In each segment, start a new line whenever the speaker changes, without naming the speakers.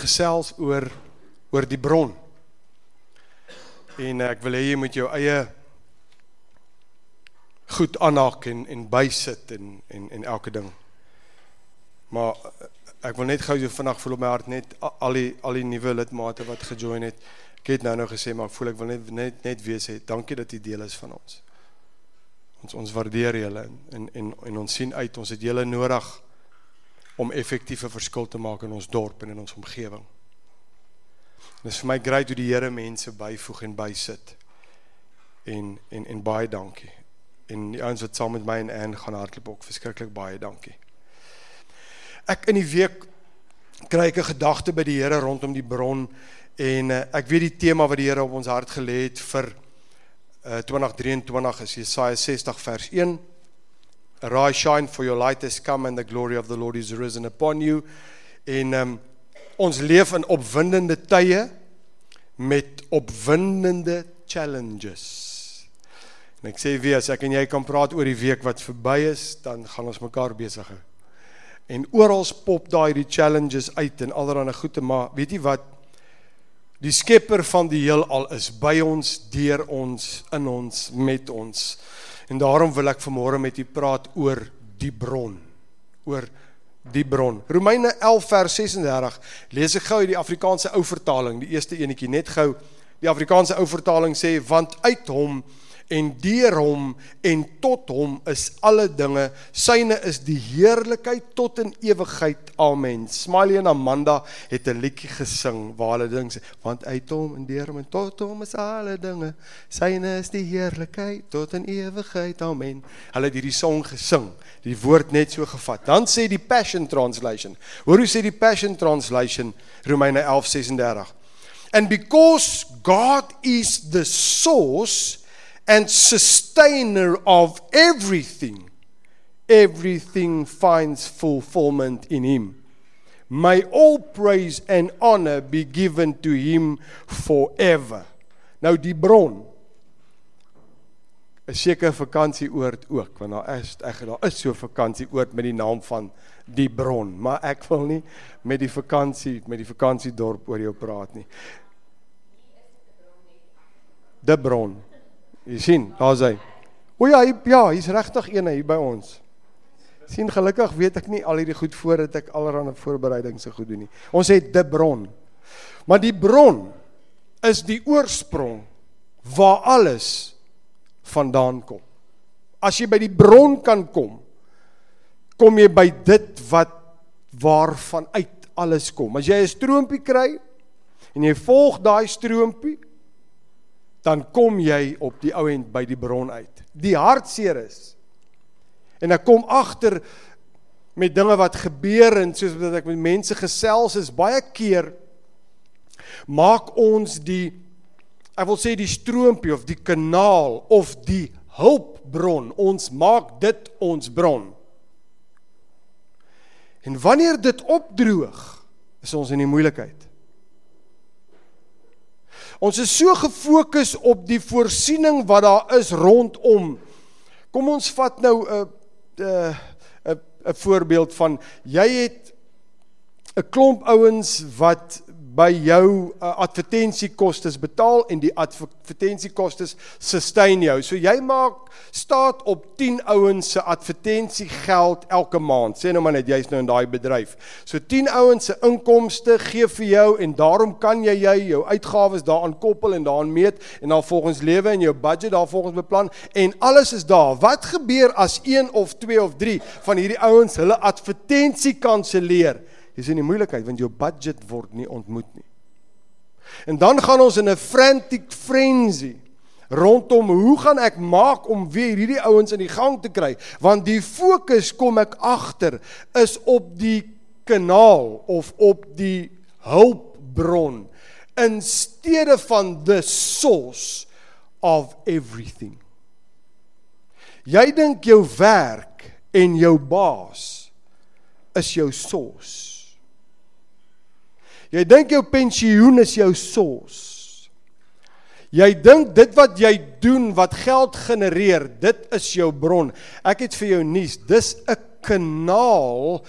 bietjie gesels oor oor die bron. En ek wil hê jy moet jou eie goed aanhaak en en bysit en en en elke ding. Maar ek wil net gou so vinnig voel op my hart net al die al die nuwe lidmate wat gejoin het. Ek het nou nou gesê maar ek voel ek wil net net net weer sê dankie dat jy deel is van ons. Ons ons waardeer julle en en en ons sien uit ons het julle nodig om effektiewe verskil te maak in ons dorp en in ons omgewing. Dit is vir my great hoe die Here mense byvoeg en bysit. En en en baie dankie. En die ouens wat saam met my en Ann gaan hardloop ook verskriklik baie dankie. Ek in die week kry ek 'n gedagte by die Here rondom die bron en uh, ek weet die tema wat die Here op ons hart gelê het vir uh, 2023 is Jesaja 60 vers 1 Arise, shine, for your light has come and the glory of the Lord is risen upon you. En um, ons leef in opwindende tye met opwindende challenges. En ek sê weer as ek en jy kan praat oor die week wat verby is, dan gaan ons mekaar besig hou. En oral pop daai die challenges uit en allerlei goeie, maar weet jy wat? Die skepper van die heelal is by ons, deur ons, in ons, met ons. En daarom wil ek vanmôre met u praat oor die bron. Oor die bron. Romeine 11 vers 36. Lees ek gou uit die Afrikaanse ou vertaling, die eerste enetjie net gou. Die Afrikaanse ou vertaling sê want uit hom en deur hom en tot hom is alle dinge. Syne is die heerlikheid tot in ewigheid. Amen. Smiley en Amanda het 'n liedjie gesing waar hulle ding sê want uit hom en deur hom en tot hom is alle dinge. Syne is die heerlikheid tot in ewigheid. Amen. Hulle het hierdie song gesing. Die woord net so gevat. Dan sê die Passion Translation. Hoor hoe sê die Passion Translation Romeine 11:36. And because God is the source and sustainer of everything, everything finds fulfillment in him. May all praise and honor be given to him forever. Nou die bron. 'n Sekere vakansieoord ook, want daar is ek daar is so 'n vakansieoord met die naam van die bron, maar ek wil nie met die vakansie met die vakansiedorp oor jou praat nie. Die bron. Jy sien, daar's hy. O ja, hy, ja, hy's regtig een hier by ons. sien gelukkig weet ek nie al hierdie goed voordat ek allerlei voorbereidings se goed doen nie. Ons het die bron. Maar die bron is die oorsprong waar alles vandaan kom. As jy by die bron kan kom, kom jy by dit wat waarvan uit alles kom. As jy 'n stroompie kry en jy volg daai stroompie, dan kom jy op die ou end by die bron uit. Die hartseer is. En ek kom agter met dinge wat gebeur en soos wat ek met mense gesels is baie keer maak ons die ek wil sê die stroompie of die kanaal of die hulpbron ons maak dit ons bron. En wanneer dit opdroog is ons in die moeilikheid. Ons is so gefokus op die voorsiening wat daar is rondom. Kom ons vat nou 'n 'n 'n 'n voorbeeld van jy het 'n klomp ouens wat by jou uh, advertensiekostes betaal en die advertensiekostes sustain jou. So jy maak staat op 10 ouens se advertensiegeld elke maand. Sê nou maar net jy's nou in daai bedryf. So 10 ouens se inkomste gee vir jou en daarom kan jy jy jou uitgawes daaraan koppel en daaraan meet en dan volgens lewe en jou budget daar volgens beplan en alles is daar. Wat gebeur as 1 of 2 of 3 van hierdie ouens hulle advertensie kanselleer? Jy's in die moeilikheid want jou budget word nie ontmoet nie. En dan gaan ons in 'n frantic frenzy rondom hoe gaan ek maak om weer hierdie ouens in die gang te kry? Want die fokus kom ek agter is op die kanaal of op die hulpbron in steede van the source of everything. Jy dink jou werk en jou baas is jou source. Jy dink jou pensioen is jou sos. Jy dink dit wat jy doen wat geld genereer, dit is jou bron. Ek het vir jou nuus, dis 'n kanaal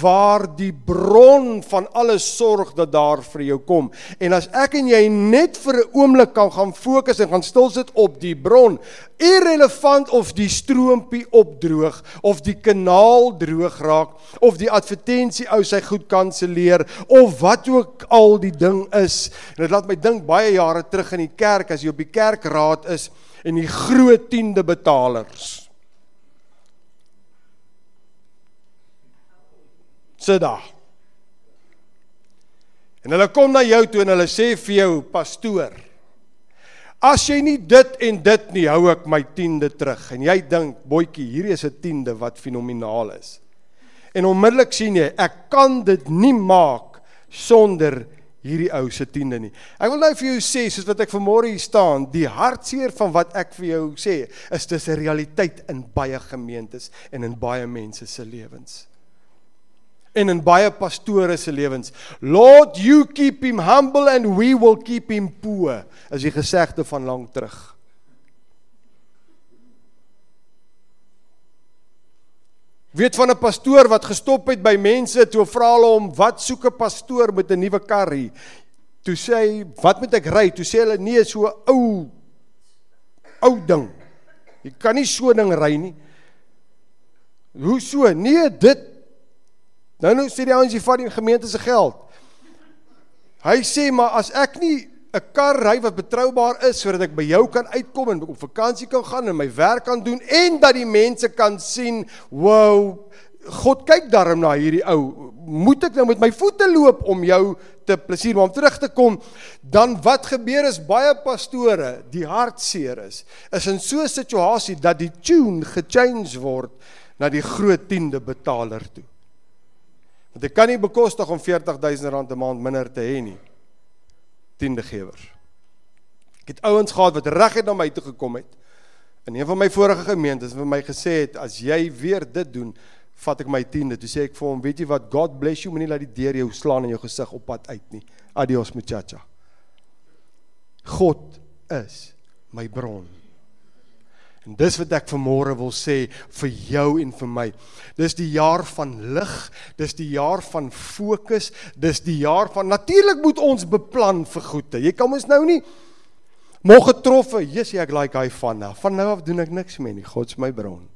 waar die bron van alle sorg dat daar vir jou kom. En as ek en jy net vir 'n oomblik kan gaan fokus en gaan stil sit op die bron, irrelevant of die stroompie opdroog of die kanaal droog raak of die advertensie ou sy goed kanselleer of wat ook al die ding is. En dit laat my dink baie jare terug in die kerk as jy op die kerkraad is en die groot tiende betalers sit daar. En hulle kom na jou toe en hulle sê vir jou pastoor As jy nie dit en dit nie hou ek my 10de terug en jy dink boetjie hierdie is 'n 10de wat fenomenaal is. En onmiddellik sien jy ek kan dit nie maak sonder hierdie ou se 10de nie. Ek wil nou vir jou sê soos wat ek vanmôre hier staan, die hartseer van wat ek vir jou sê is dis 'n realiteit in baie gemeentes en in baie mense se lewens en in baie pastore se lewens. Lord, you keep him humble and we will keep him poor. As die gesegde van lank terug. Weet van 'n pastoor wat gestop het by mense toe vra hulle hom wat soek 'n pastoor met 'n nuwe kar hier. Toe sê hy, "Wat moet ek ry?" Toe sê hulle, "Nee, so 'n ou ou ding. Jy kan nie so 'n ding ry nie." Hoe so? Nee, dit Nou nou sê die ouens jy vat die gemeente se geld. Hy sê maar as ek nie 'n kar ry wat betroubaar is sodat ek by jou kan uitkom en op vakansie kan gaan en my werk kan doen en dat die mense kan sien, wow, God kyk daarom na hierdie ou. Moet ek nou met my voete loop om jou te plesier om terug te kom? Dan wat gebeur is baie pastore, die hartseer is, is in so 'n situasie dat die tune gechange word na die groot tiende betaler toe. Want ek kan nie bekostig om R40000 'n maand minder te hê nie. Tiende gewers. Ek het ouens gehad wat reguit na my toe gekom het. In een van my vorige gemeentes het vir my gesê het as jy weer dit doen, vat ek my tiende. Toe sê ek vir hom, weet jy wat, God bless you, moenie laat die deur jou slaan in jou gesig op pad uit nie. Adios muchacha. God is my bron. En dis wat ek vanmôre wil sê vir jou en vir my. Dis die jaar van lig, dis die jaar van fokus, dis die jaar van natuurlik moet ons beplan vir goeie. Jy kan mos nou nie môre getroffe, Jesus ek like hy van nou. Van nou af doen ek niks meer nie. God is my bron.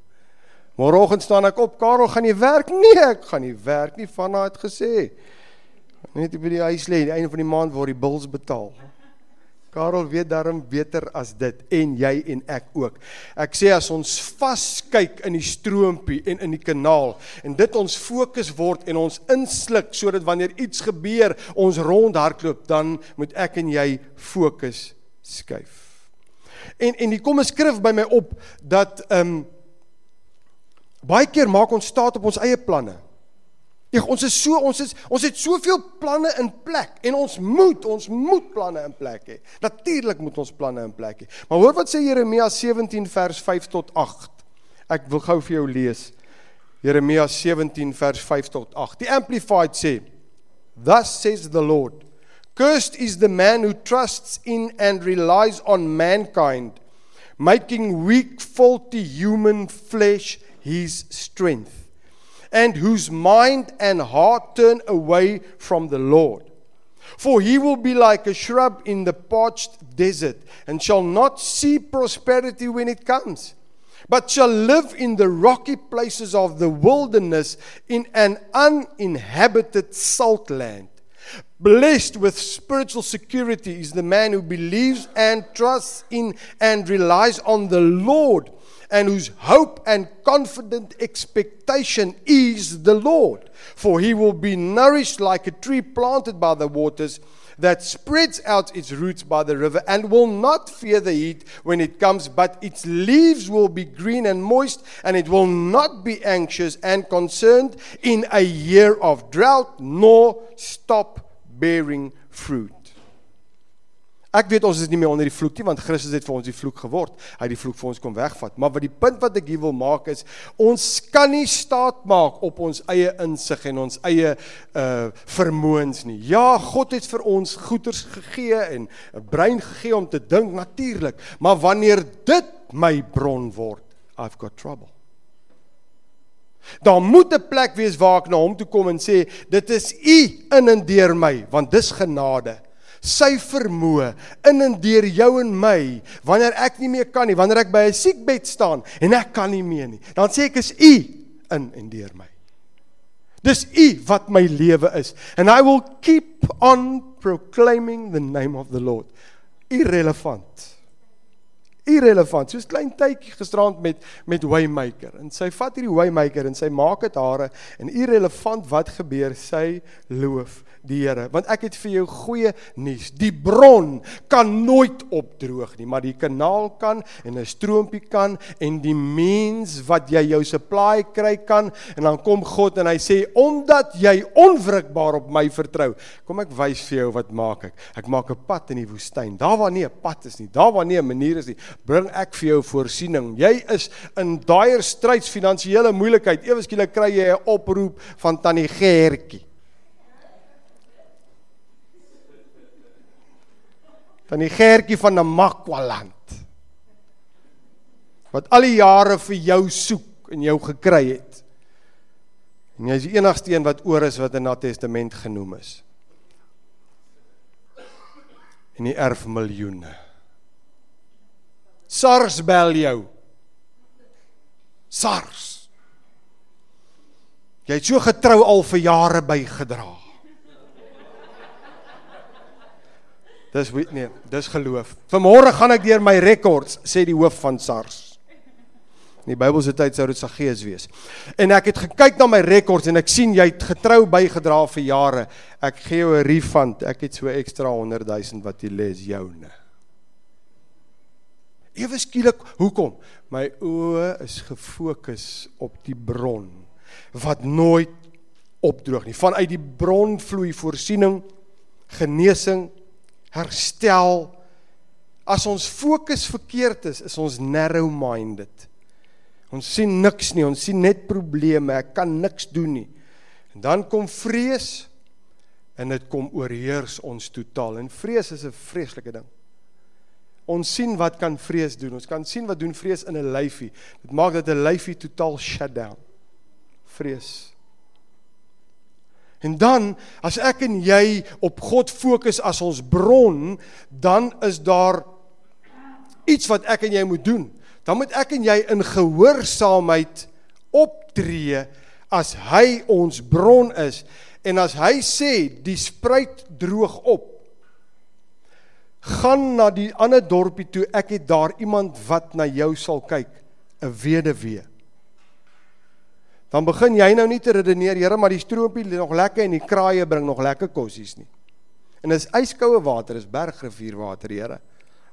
Môreoggend staan ek op, Karel, gaan jy werk? Nee, ek gaan nie werk nie. Van nou het gesê. Net by die huis lê, die einde van die maand word die bills betaal. Karel weet daarom beter as dit en jy en ek ook. Ek sê as ons vaskyk in die stroompie en in die kanaal en dit ons fokus word en ons insluk sodat wanneer iets gebeur ons rondhardloop dan moet ek en jy fokus skuif. En en hier kom 'n skrif by my op dat ehm um, baie keer maak ons staat op ons eie planne. Ek ons is so ons is ons het soveel planne in plek en ons moet ons moet planne in plek hê. Natuurlik moet ons planne in plek hê. Maar hoor wat sê Jeremia 17 vers 5 tot 8. Ek wil gou vir jou lees. Jeremia 17 vers 5 tot 8. Die amplified sê: Thus says the Lord, cursed is the man who trusts in and relies on mankind, making weak faulty human flesh his strength and whose mind and heart turn away from the Lord. For he will be like a shrub in the parched desert, and shall not see prosperity when it comes, but shall live in the rocky places of the wilderness in an uninhabited salt land. Blessed with spiritual security is the man who believes and trusts in and relies on the Lord and whose hope and confident expectation is the Lord. For he will be nourished like a tree planted by the waters that spreads out its roots by the river and will not fear the heat when it comes, but its leaves will be green and moist, and it will not be anxious and concerned in a year of drought, nor stop bearing fruit. Ek weet ons is nie meer onder die vloek nie want Christus het vir ons die vloek geword. Hy het die vloek vir ons kom wegvat. Maar wat die punt wat ek hier wil maak is ons kan nie staat maak op ons eie insig en ons eie uh vermoëns nie. Ja, God het vir ons goeders gegee en 'n brein gegee om te dink natuurlik, maar wanneer dit my bron word, I've got trouble. Daar moet 'n plek wees waar ek na hom toe kom en sê dit is u in en deur my want dis genade sy vermoë in en deur jou en my wanneer ek nie meer kan nie wanneer ek by 'n siekbed staan en ek kan nie meer nie dan sê ek is u in en deur my. Dis u wat my lewe is. And i will keep on proclaiming the name of the lord. Irrelevant irrelevant. Soos klein tydjie gisterand met met waymaker. En sy vat hierdie waymaker en sy maak dit hare en irrelevant wat gebeur sy loof die Here. Want ek het vir jou goeie nuus. Die bron kan nooit opdroog nie maar die kanaal kan en 'n stroompie kan en die mens wat jy jou supply kry kan. En dan kom God en hy sê omdat jy onwrikbaar op my vertrou kom ek wys vir jou wat maak ek. Ek maak 'n pad in die woestyn. Daar waar nie 'n pad is nie daar waar nie 'n manier is nie bring ek vir jou voorsiening jy is in daaier stryds finansiële moeilikheid ewe skielik kry jy 'n oproep van tannie Gertjie van die Gertjie van Namakwaland wat al die jare vir jou soek en jou gekry het. En jy is die enigste een wat oor is wat in dat testament genoem is. En die erf miljoene. SARS bel jou. SARS. Jy het so getrou al vir jare bygedra. Dis nee, dis geloof. Vanmôre gaan ek deur my rekords, sê die hoof van SARS. In die Bybelse tyd sou dit Saggeus wees. En ek het gekyk na my rekords en ek sien jy het getrou bygedra vir jare. Ek gee jou 'n refund. Ek het so ekstra 100 000 wat jy les joune. Ewe skielik, hoekom? My oë is gefokus op die bron wat nooit opdroog nie. Vanuit die bron vloei voorsiening, genesing, herstel. As ons fokus verkeerd is, is ons narrow minded. Ons sien niks nie, ons sien net probleme, ek kan niks doen nie. En dan kom vrees en dit kom oorheers ons totaal. En vrees is 'n vreeslike ding. Ons sien wat kan vrees doen. Ons kan sien wat doen vrees in 'n lyfie. Dit maak dat 'n lyfie totaal shut down. Vrees. En dan as ek en jy op God fokus as ons bron, dan is daar iets wat ek en jy moet doen. Dan moet ek en jy in gehoorsaamheid optree as hy ons bron is en as hy sê die spruit droog op. Gaan na die ander dorpie toe, ek het daar iemand wat na jou sal kyk, 'n weduwee dan begin jy nou nie te redeneer, Here, maar die stroompie lê nog lekker en die kraaie bring nog lekker kossies nie. En dis yskoue water, is bergrivierwater, Here.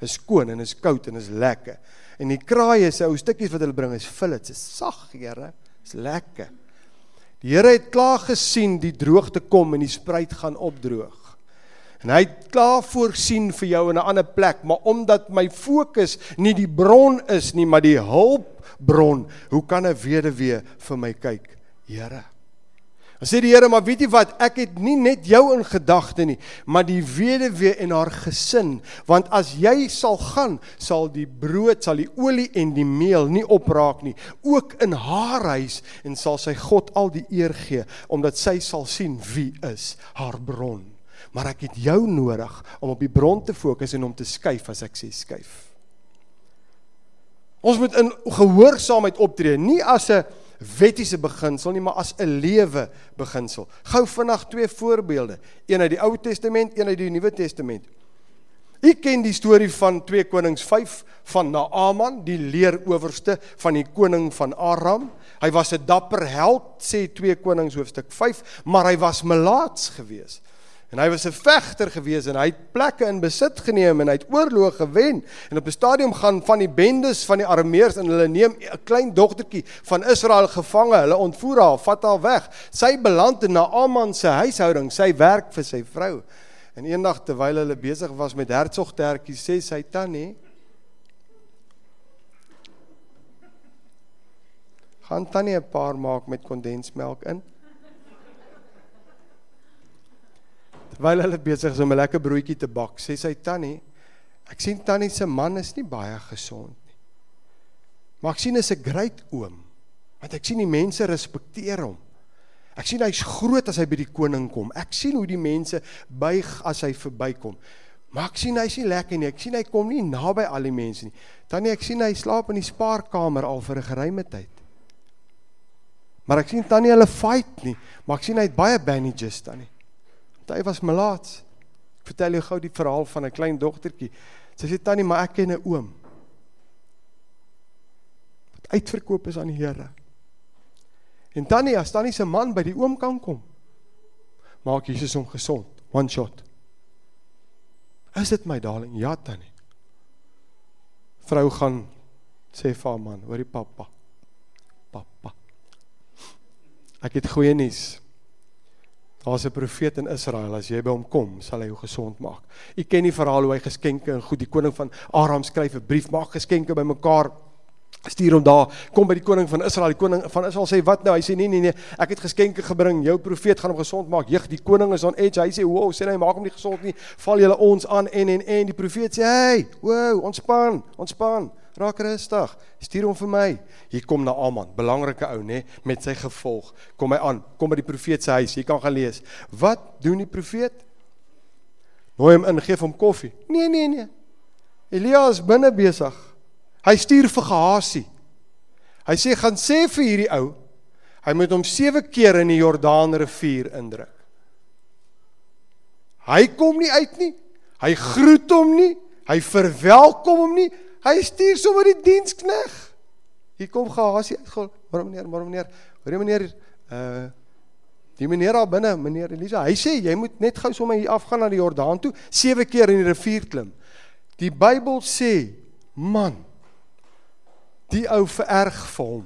Is skoon en is koud en is lekker. En die kraaie se ou stukkies wat hulle bring is fillets, is sag, Here. Is lekker. Die Here het klaar gesien die droogte kom en die spruit gaan opdroog. En hy het klaar voorsien vir jou in 'n ander plek, maar omdat my fokus nie die bron is nie, maar die hulpbron, hoe kan 'n weduwee vir my kyk? Here. Dan sê die Here, maar weet jy wat, ek het nie net jou in gedagte nie, maar die weduwee en haar gesin, want as jy sal gaan, sal die brood, sal die olie en die meel nie opraak nie, ook in haar huis en sal sy God al die eer gee omdat sy sal sien wie is haar bron maar ek het jou nodig om op die bron te fokus en om te skuif as ek sê skuif. Ons moet in gehoorsaamheid optree, nie as 'n wettiese beginsel nie, maar as 'n lewe beginsel. Gou vinnig twee voorbeelde, een uit die Ou Testament, een uit die Nuwe Testament. U ken die storie van 2 Konings 5 van Naaman, die leeroowerste van die koning van Aram. Hy was 'n dapper held, sê 2 Konings hoofstuk 5, maar hy was melaats geweest. En hy was 'n vegter gewees en hy het plekke in besit geneem en hy het oorloë gewen. En op 'n stadium gaan van die bendes van die Arameërs en hulle neem 'n klein dogtertjie van Israel gevange. Hulle ontvoer haar, vat haar weg. Sy beland in Naaman se huishouding. Sy werk vir sy vrou. En eendag terwyl hulle besig was met hertsgtertjie, sê sy tannie gaan tannie 'n paar maak met kondensmelk in. Terwyl hulle besig is om 'n lekker broodjie te bak, sê sy tannie, ek sien tannie se man is nie baie gesond nie. Maar ek sien is 'n great oom. Want ek sien die mense respekteer hom. Ek sien hy's groot as hy by die koning kom. Ek sien hoe die mense buig as hy verbykom. Maar ek sien hy's nie lekker nie. Ek sien hy kom nie naby al die mense nie. Tannie, ek sien hy slaap in die spaarkamer al vir 'n geruime tyd. Maar ek sien tannie hulle fight nie, maar ek sien hy het baie bandages tannie. Want hy was malaats. Ek vertel jou gou die verhaal van 'n klein dogtertjie. Sy sê tannie, maar ek ken 'n oom. Wat uitverkoop is aan die Here. En tannie, as tannie se man by die oom kan kom, maak Jesus hom gesond. One shot. Is dit my darling? Ja, tannie. Vrou gaan sê vir haar man, hoorie pappa. Pappa. Ek het goeie nuus. Daar's 'n profeet in Israel, as jy by hom kom, sal hy jou gesond maak. U ken die verhaal hoe hy geskenke en goed, die koning van Aram skryf 'n brief, maak geskenke bymekaar stuur hom daar, kom by die koning van Israel, die koning van Israel sê, wat nou? Hy sê, nee, nee, nee, ek het geskenke gebring, jou profeet gaan hom gezond maak, jyg, die koning is on edge, hy sê, wow, sê, nee, maak hom nie gezond nie, val jylle ons aan, en, en, en, die profeet sê, hey, wow, ontspan, ontspan, raak rustig, stuur hom vir my, hier kom na Aman, belangrike ou, nee, met sy gevolg, kom hy aan, kom by die profeet sy huis, jy kan gaan lees, wat doen die profeet? Nooi hom in, geef hom koffie, nee, nee, nee, Elia is binnen bezig, Hy stuur vir Gehasie. Hy sê gaan sê vir hierdie ou, hy moet hom 7 keer in die Jordaan rivier indruk. Hy kom nie uit nie. Hy groet hom nie. Hy verwelkom hom nie. Hy stuur sommer die dienskneg. Hier kom Gehasie uit. Waarom meneer, waarom meneer? Hoor meneer, uh die meneer daar binne, meneer Elisa, hy sê jy moet net gou sommer hier afgaan na die Jordaan toe, 7 keer in die rivier klim. Die Bybel sê, man, Die ou vererg vir hom.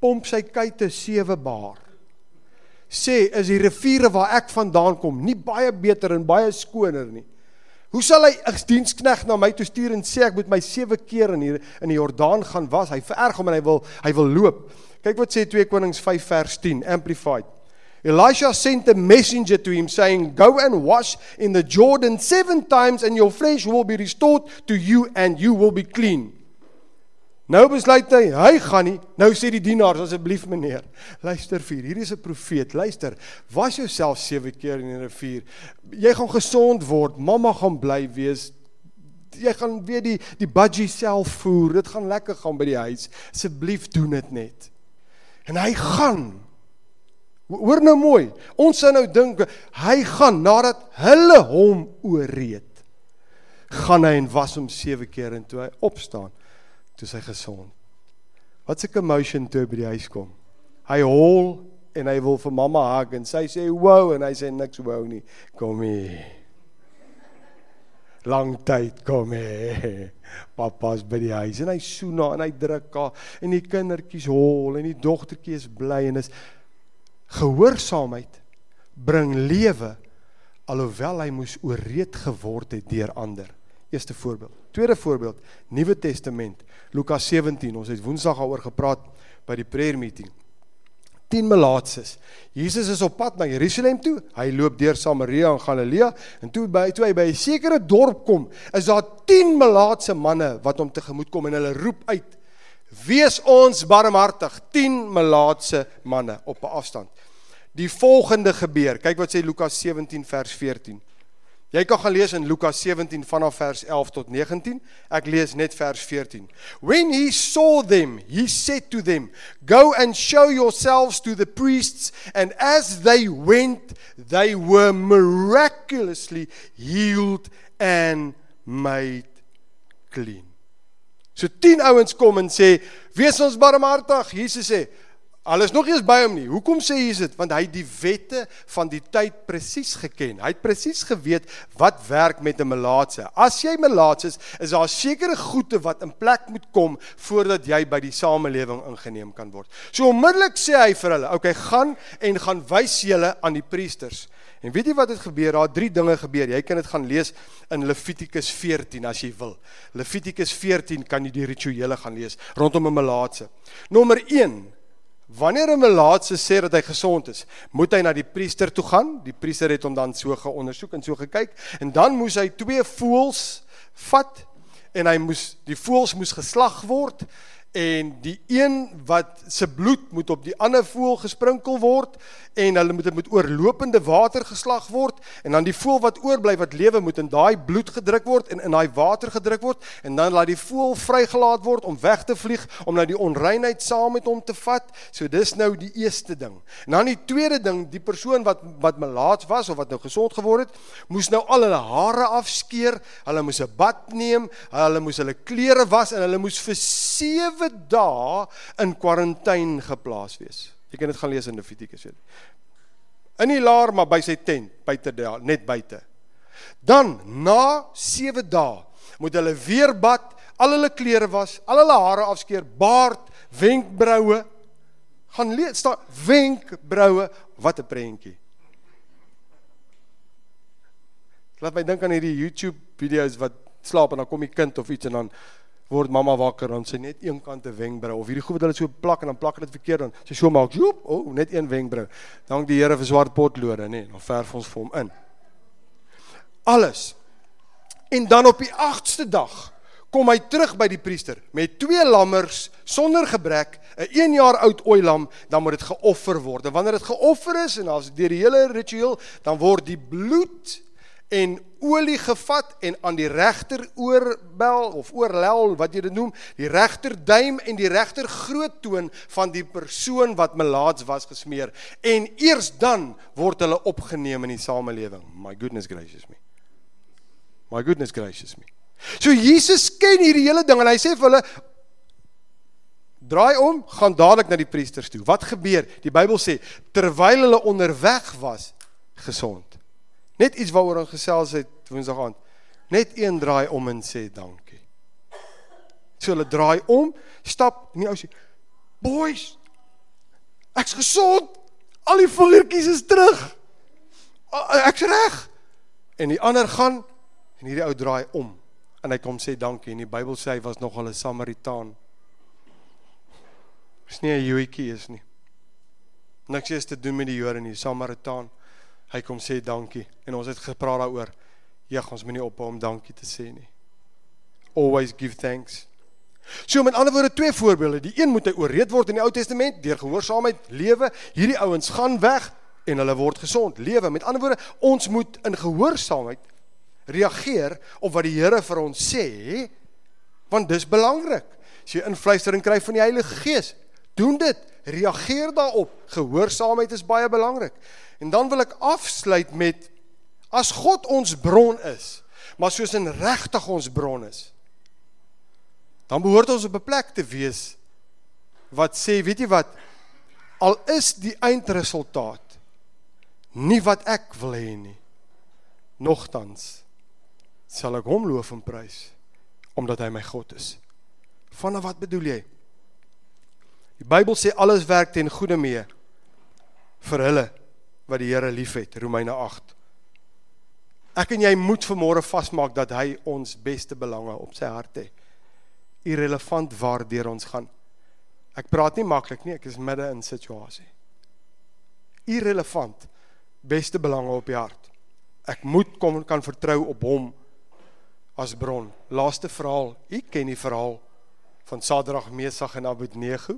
Pomp sy kuite sewe baar. Sê, is die riviere waar ek vandaan kom nie baie beter en baie skoner nie? Hoe sal hy 'n dienskneg na my toe stuur en sê ek moet my sewe keer in hier in die Jordaan gaan was? Hy vererg hom en hy wil hy wil loop. Kyk wat sê 2 Konings 5 vers 10 amplified. Elisha sent a messenger to him saying, Go and wash in the Jordan seven times, and your flesh will be restored to you, and you will be clean. Nou besluit hy, hy gaan nie. Nou sê die dienaars asseblief meneer, luister vir, hier is 'n profeet. Luister, was jouself 7 keer in die rivier. Jy gaan gesond word, mamma gaan bly wees. Jy gaan weer die die budgie self voer. Dit gaan lekker gaan by die huis. Asseblief doen dit net. En hy gaan. Hoor nou mooi. Ons sou nou dink hy gaan nadat hulle hom ooreed. Gaan hy en was hom 7 keer en toe hy opstaan toe sy gesond. Wat 'n emotion toe by die huis kom. Hy hol en hy wil vir mamma hug en sy sê wow en hy sê niks wow nie. Kom hier. Lang tyd kom hier. Papa's by die huis en hy soen haar en hy druk haar en die kindertjies hol en die dogtertjie is bly en is gehoorsaamheid bring lewe alhoewel hy moes ooreed geword het deur ander. Eerste voorbeeld. Tweede voorbeeld, Nuwe Testament. Lukas 17. Ons het Woensdag daaroor gepraat by die prayer meeting. 10 melaatses. Jesus is op pad na Jerusalem toe. Hy loop deur Samaria en Galilea en toe by toe hy by 'n sekere dorp kom, is daar 10 melaatse manne wat hom tegemoet kom en hulle roep uit: "Wees ons barmhartig." 10 melaatse manne op 'n afstand. Die volgende gebeur. Kyk wat sê Lukas 17 vers 14. Jy kan gaan lees in Lukas 17 vanaf vers 11 tot 19. Ek lees net vers 14. When he saw them, he said to them, "Go and show yourselves to the priests." And as they went, they were miraculously healed and made clean. So 10 ouens kom en sê, "Wees ons barmhartig." Jesus sê, Al is nog eers by hom nie. Hoekom sê Jesus dit? Want hy het die wette van die tyd presies geken. Hy het presies geweet wat werk met 'n melaatse. As jy melaats is, is daar sekere goede wat in plek moet kom voordat jy by die samelewing ingeneem kan word. So onmiddellik sê hy vir hulle, "Oké, gaan en gaan wys julle aan die priesters." En weet jy wat het gebeur? Daar drie dinge gebeur. Jy kan dit gaan lees in Levitikus 14 as jy wil. Levitikus 14 kan jy die rituele gaan lees rondom 'n melaatse. Nommer 1 Wanneer 'n melaatse sê dat hy gesond is, moet hy na die priester toe gaan. Die priester het hom dan so geondersoek en so gekyk en dan moes hy twee voëls vat en hy moes die voëls moes geslag word en die een wat se bloed moet op die ander voël gesprinkel word en hulle moet dit met oorlopende water geslag word en dan die voël wat oorbly wat lewe moet in daai bloed gedruk word en in daai water gedruk word en dan laat die voël vrygelaat word om weg te vlieg om nou die onreinheid saam met hom te vat. So dis nou die eerste ding. En dan die tweede ding, die persoon wat wat melaats was of wat nou gesond geword het, moes nou al hulle hare afskeer, hulle moes 'n bad neem, hulle moes hulle klere was en hulle moes vir 7 dae in kwarantyne geplaas wees. Jy kan dit gaan lees in Levitikus. In die laar maar by sy tent, buite daar, net buite. Dan na 7 dae moet hulle weer bad, al hulle klere was, al hulle hare afskeer, baard, wenkbroue. Gaan lees staan wenkbroue, wat 'n prentjie. Laat my dink aan hierdie YouTube video's wat slaap en dan kom die kind of iets en dan word mamma wakker en sy net een kant 'n wenkbrou of hierdie goed wat hulle so plak en dan plak dit verkeerd dan sy so maak joep o oh, net een wenkbrou dank die Here vir swart potlode nê dan verf ons vir hom in. Alles. En dan op die 8ste dag kom hy terug by die priester met twee lammers sonder gebrek 'n 1 jaar oud ooilam dan moet dit geoffer word. En wanneer dit geoffer is en as deur die hele ritueel dan word die bloed en olie gevat en aan die regter oorbel of oorlel wat jy dit noem, die regter duim en die regter groot toon van die persoon wat melaats was gesmeer en eers dan word hulle opgeneem in die samelewing. My goodness gracious me. My goodness gracious me. So Jesus ken hierdie hele ding en hy sê vir hulle draai om, gaan dadelik na die priesters toe. Wat gebeur? Die Bybel sê terwyl hulle onderweg was gesond. Net iets waaroor ons gesels het Woensdag aand. Net een draai om en sê dankie. So hulle draai om, stap en die ou sê: "Boys, ek's gesond. Al die vingertjies is terug. Ek's reg." En die ander gaan en hierdie ou draai om en hy kom sê dankie en die Bybel sê hy was nog 'n Samaritaan. Dis nie 'n Joetjie is nie. Niks is te doen met die Jode nie, Samaritaan hy kom sê dankie en ons het gepraat daaroor. Ja, ons moet nie ophou om dankie te sê nie. Always give thanks. So met ander woorde twee voorbeelde. Die een moet hy ooreed word in die Ou Testament deur gehoorsaamheid lewe. Hierdie ouens gaan weg en hulle word gesond. Lewe. Met ander woorde, ons moet in gehoorsaamheid reageer op wat die Here vir ons sê, want dis belangrik. As jy influistering kry van die Heilige Gees, doen dit. Reageer daarop. Gehoorsaamheid is baie belangrik. En dan wil ek afsluit met as God ons bron is, maar soos in regtig ons bron is, dan behoort ons op 'n plek te wees wat sê, weet jy wat, al is die eindresultaat nie wat ek wil hê nie, nogtans sal ek hom loof en prys omdat hy my God is. Vanaf wat bedoel jy? Die Bybel sê alles werk ten goeie mee vir hulle wat die Here liefhet, Romeine 8. Ek en jy moet vanmôre vasmaak dat hy ons beste belange op sy hart het. Irrelevant waardeur ons gaan. Ek praat nie maklik nie, ek is midde in situasie. Irrelevant beste belange op die hart. Ek moet kom kan vertrou op hom as bron. Laaste verhaal, u ken die verhaal van Sadrag, Mesach en Abednego.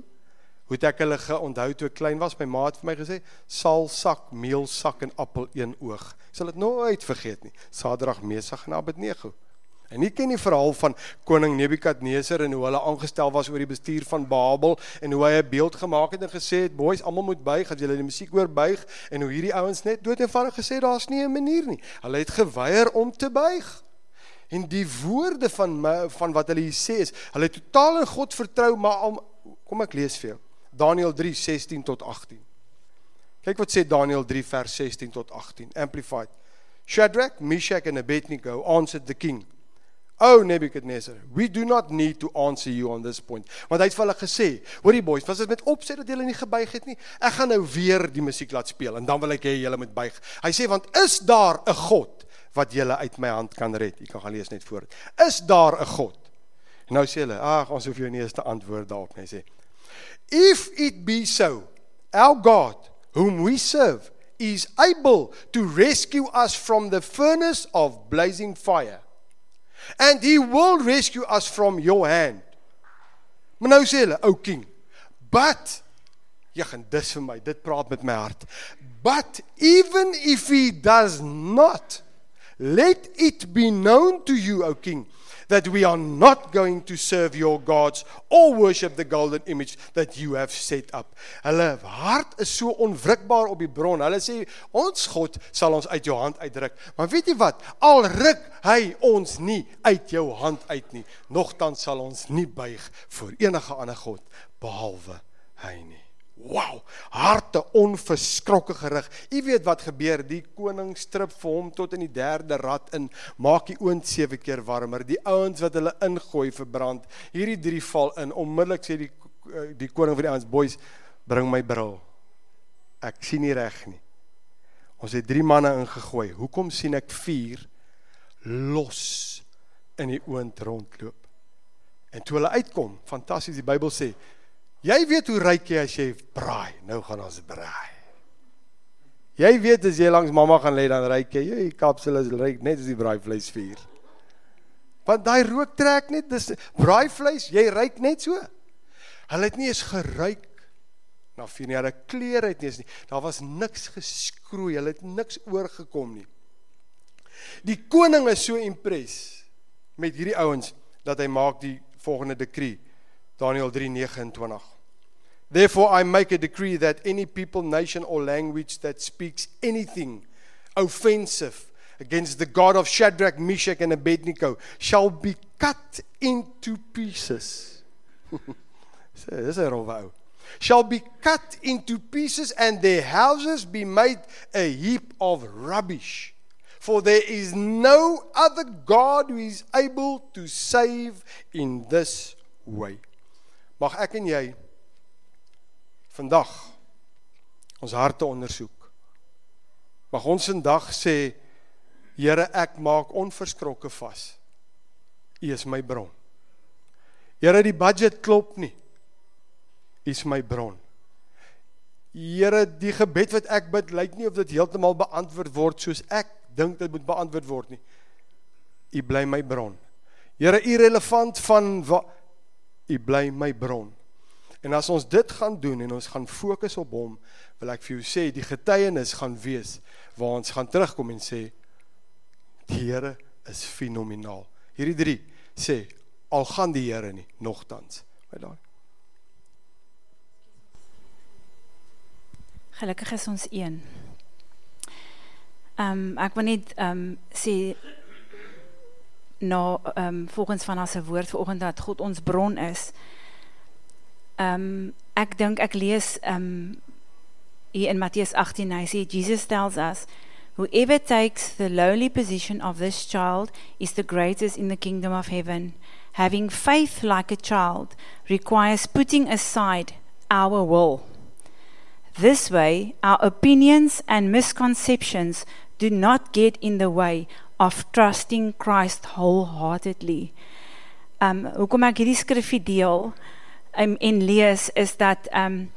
Hoe het ek hulle geonthou toe ek klein was? My ma het vir my gesê, "Sal sak, meel sak en appel een oog." Ek sal dit nooit vergeet nie. Sadrag, Mesach en Abednego. En nie ken die verhaal van koning Nebukadneser en hoe hulle aangestel was oor die bestuur van Babel en hoe hy 'n beeld gemaak het en gesê het, "Boys, almal moet buig, as julle die musiek hoor buig." En hoe hierdie ouens net dood eenvoudig gesê, "Daar's nie 'n manier nie." Hulle het geweier om te buig. En die woorde van my, van wat hulle hier sê is, hulle het totaal in God vertrou, maar al, kom ek lees vir jou. Daniël 3:16 tot 18. Kyk wat sê Daniël 3 vers 16 tot 18 amplified. Shadrach, Meshach and Abednego answered the king. O Nebuchadnezzar, we do not need to answer you on this point. Want hy het vir hulle gesê, hoorie boys, was dit met opset dat julle nie gebuig het nie? Ek gaan nou weer die musiek laat speel en dan wil ek hê julle moet buig. Hy sê want is daar 'n God wat julle uit my hand kan red? Jy kan gaan lees net voor. Is daar 'n God? En nou sê hulle, ag, ons hoef jou nie eens te antwoord daarop nie, sê. If it be so, our God, whom we serve, is able to rescue us from the furnace of blazing fire, and he will rescue us from your hand. Maar nou sê hulle, "O king, but jy gaan dis vir my, dit praat met my hart. But even if he does not, let it be known to you, O king, that we are not going to serve your gods or worship the golden image that you have set up. Hulle hart is so onwrikbaar op die bron. Hulle sê ons God sal ons uit jou hand uitruk. Maar weet jy wat? Al ruk hy ons nie uit jou hand uit nie, nogtans sal ons nie buig voor enige ander god behalwe hy nie. Wow, harte onverskrokke gerig. U weet wat gebeur, die koning strip vir hom tot in die derde rad in, maak die oond sewe keer warmer. Die ouens wat hulle ingooi verbrand. Hierdie drie val in. Onmiddellik sê die eh, die koning vir die ouens, "Boys, bring my bril." Ek sien nie reg nie. Ons het drie manne ingegooi. Hoekom sien ek vier los in die oond rondloop? En toe hulle uitkom, fantasties, die Bybel sê, Jy weet hoe ryk jy as jy braai. Nou gaan ons braai. Jy weet as jy langs mamma gaan lê dan ryk jy. Jy kapsel is ryk net as die braaivleis vuur. Want daai rook trek net dis braaivleis, jy ryk net so. Hulle het nie eens geruik na vuur nie. Hulle klere het nie eens nie. Daar was niks geskroei. Hulle het niks oorgekom nie. Die koning is so impres met hierdie ouens dat hy maak die volgende dekree Daniel 3:29. Therefore I make a decree that any people, nation or language that speaks anything offensive against the God of Shadrach, Meshach and Abednego shall be cut into pieces. Shall be cut into pieces and their houses be made a heap of rubbish. For there is no other God who is able to save in this way. Mag ek en jy vandag ons harte ondersoek. Mag ons vandag sê Here, ek maak onverskrokke vas. U is my bron. Here, die budget klop nie. U is my bron. Here, die gebed wat ek bid, lyk nie of dit heeltemal beantwoord word soos ek dink dit moet beantwoord word nie. U bly my bron. Here, irrelevant van wat U bly my bron. En as ons dit gaan doen en ons gaan fokus op hom, wil ek vir jou sê die getuienis gaan wees waar ons gaan terugkom en sê die Here is fenomenaal. Hierdie drie sê al gaan die Here nie nogtans. By daai.
Gelukkig is ons een. Ehm um, ek wil net ehm um, sê ehm um, volgens van ons woord vanoggend dat God ons bron is. Um, ek dink ek lees um, hier in Matteus 18 hy sê Jesus tells us whoever takes the lowly position of this child is the greatest in the kingdom of heaven. Having faith like a child requires putting aside our will. This way, our opinions and misconceptions do not get in the way of trusting Christ wholeheartedly. Um hoekom ek hierdie skrifgie deel um, en lees is dat um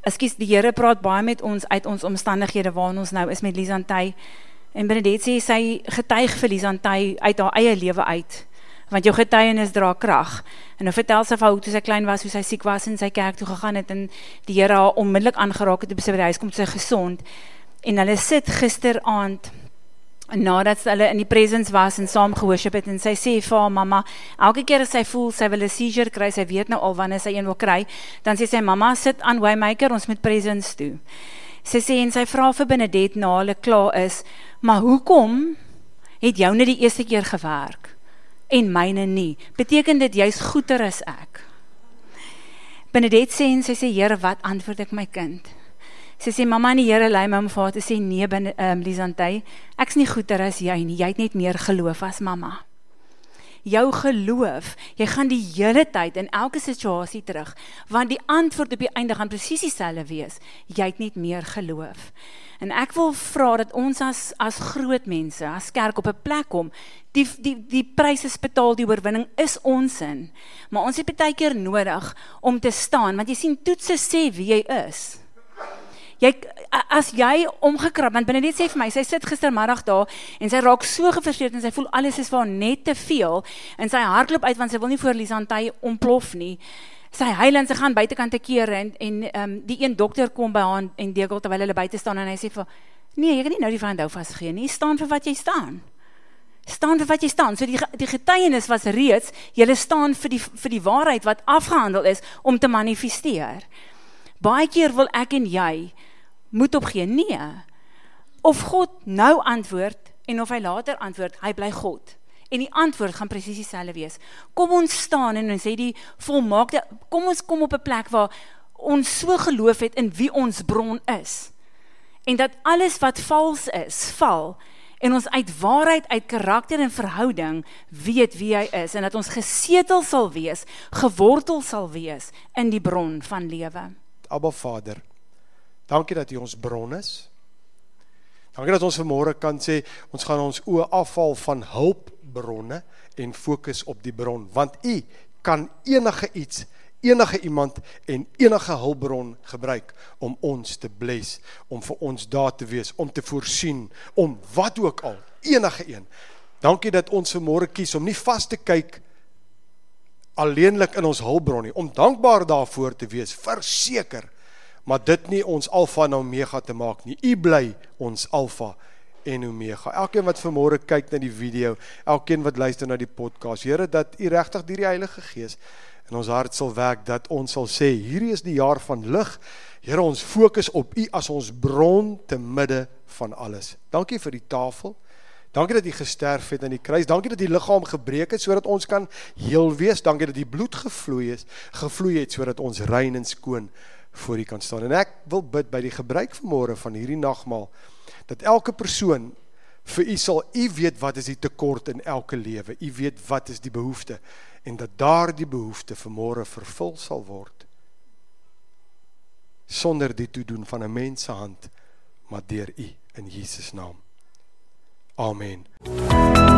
Ekskuus, die Here praat baie met ons uit ons omstandighede waarin ons nou is met Lisantay. En Benedet sê sy getuig vir Lisantay uit haar eie lewe uit. Want jou getuienis dra krag. En nou vertel sy van hoe toe sy klein was, hoe sy siek was en sy kerk toe gegaan het en die Here haar onmiddellik aangeraak het op sy huis kom sy gesond. En hulle sit gisteraand nadat hulle in die presence was en saam gehoorship het en sy sê vir haar mamma, elke keer as sy voel sy wil 'n seizure kry, sy weet nou al wanneer sy een wil kry, dan sê sy mamma sit aan Waymaker, ons moet presence toe. Sy sê en sy vra vir Benedet na hulle klaar is, maar hoekom het jou net die eerste keer gewerk en myne nie? Beteken dit jy's goeder as ek? Benedet sê en sy sê Here, wat antwoord ek my kind? Sy sê mamma en die Here lei my om vir te sê nee binne ehm um, Lisantey, ek's nie goeder as jy nie. Jy het net meer geloof as mamma. Jou geloof, jy gaan die hele tyd in elke situasie terug, want die antwoord op die einde gaan presies dieselfde wees. Jy het net meer geloof. En ek wil vra dat ons as as groot mense, as kerk op 'n plek kom, die die die pryse betaal die oorwinning is ons in. Maar ons het baie keer nodig om te staan want jy sien toetse sê wie jy is. Jy as jy omgekrap, want binne net sê vir my, sy sit gistermiddag daar en sy raak so gefrustreerd en sy voel alles is vir haar net te veel en sy hardloop uit want sy wil nie voor Lisantay ontplof nie. Sy huil en sy gaan buitekant te keer en en ehm um, die een dokter kom by haar en dekel terwyl hulle buite staan en hy sê vir nee, jy kan nie nou die vrou vasgee nie. Staan vir wat jy staan staan vir wat jy staan. So die die getuienis was reeds jy staan vir die vir die waarheid wat afgehandel is om te manifesteer. Baie keer wil ek en jy moet opgee. Nee. Of God nou antwoord en of hy later antwoord, hy bly God. En die antwoord gaan presies dieselfde wees. Kom ons staan en ons sê die volmaakte kom ons kom op 'n plek waar ons so geloof het in wie ons bron is. En dat alles wat vals is, val en ons uit waarheid uit karakter en verhouding weet wie hy is en dat ons gesetel sal wees, gewortel sal wees in die bron van lewe.
Abba Vader, dankie dat U ons bron is. Dankie dat ons vanmôre kan sê ons gaan ons oë afval van hulpbronne en fokus op die bron want U kan enige iets enige iemand en enige hulpbron gebruik om ons te bless, om vir ons daar te wees, om te voorsien, om wat ook al, enige een. Dankie dat ons vanmôre kies om nie vas te kyk alleenlik in ons hulpbron nie, om dankbaar daarvoor te wees, verseker, maar dit nie ons alfa en omega te maak nie. U bly ons alfa en omega. Elkeen wat vanmôre kyk na die video, elkeen wat luister na die podcast, Here dat U regtig deur die Heilige Gees in ons hart sal werk dat ons sal sê hierdie is die jaar van lig. Here ons fokus op U as ons bron te midde van alles. Dankie vir die tafel. Dankie dat U gesterf het aan die kruis. Dankie dat U liggaam gebreek het sodat ons kan heel wees. Dankie dat U bloed gevloei het, gevloei het sodat ons rein en skoon voor U kan staan. En ek wil bid by die gebruik vanmôre van hierdie nagmaal dat elke persoon vir U sal U weet wat is die tekort in elke lewe. U weet wat is die behoefte en dat daardie behoefte vanmôre vervul sal word sonder die toedoen van 'n mens se hand maar deur u in Jesus naam. Amen.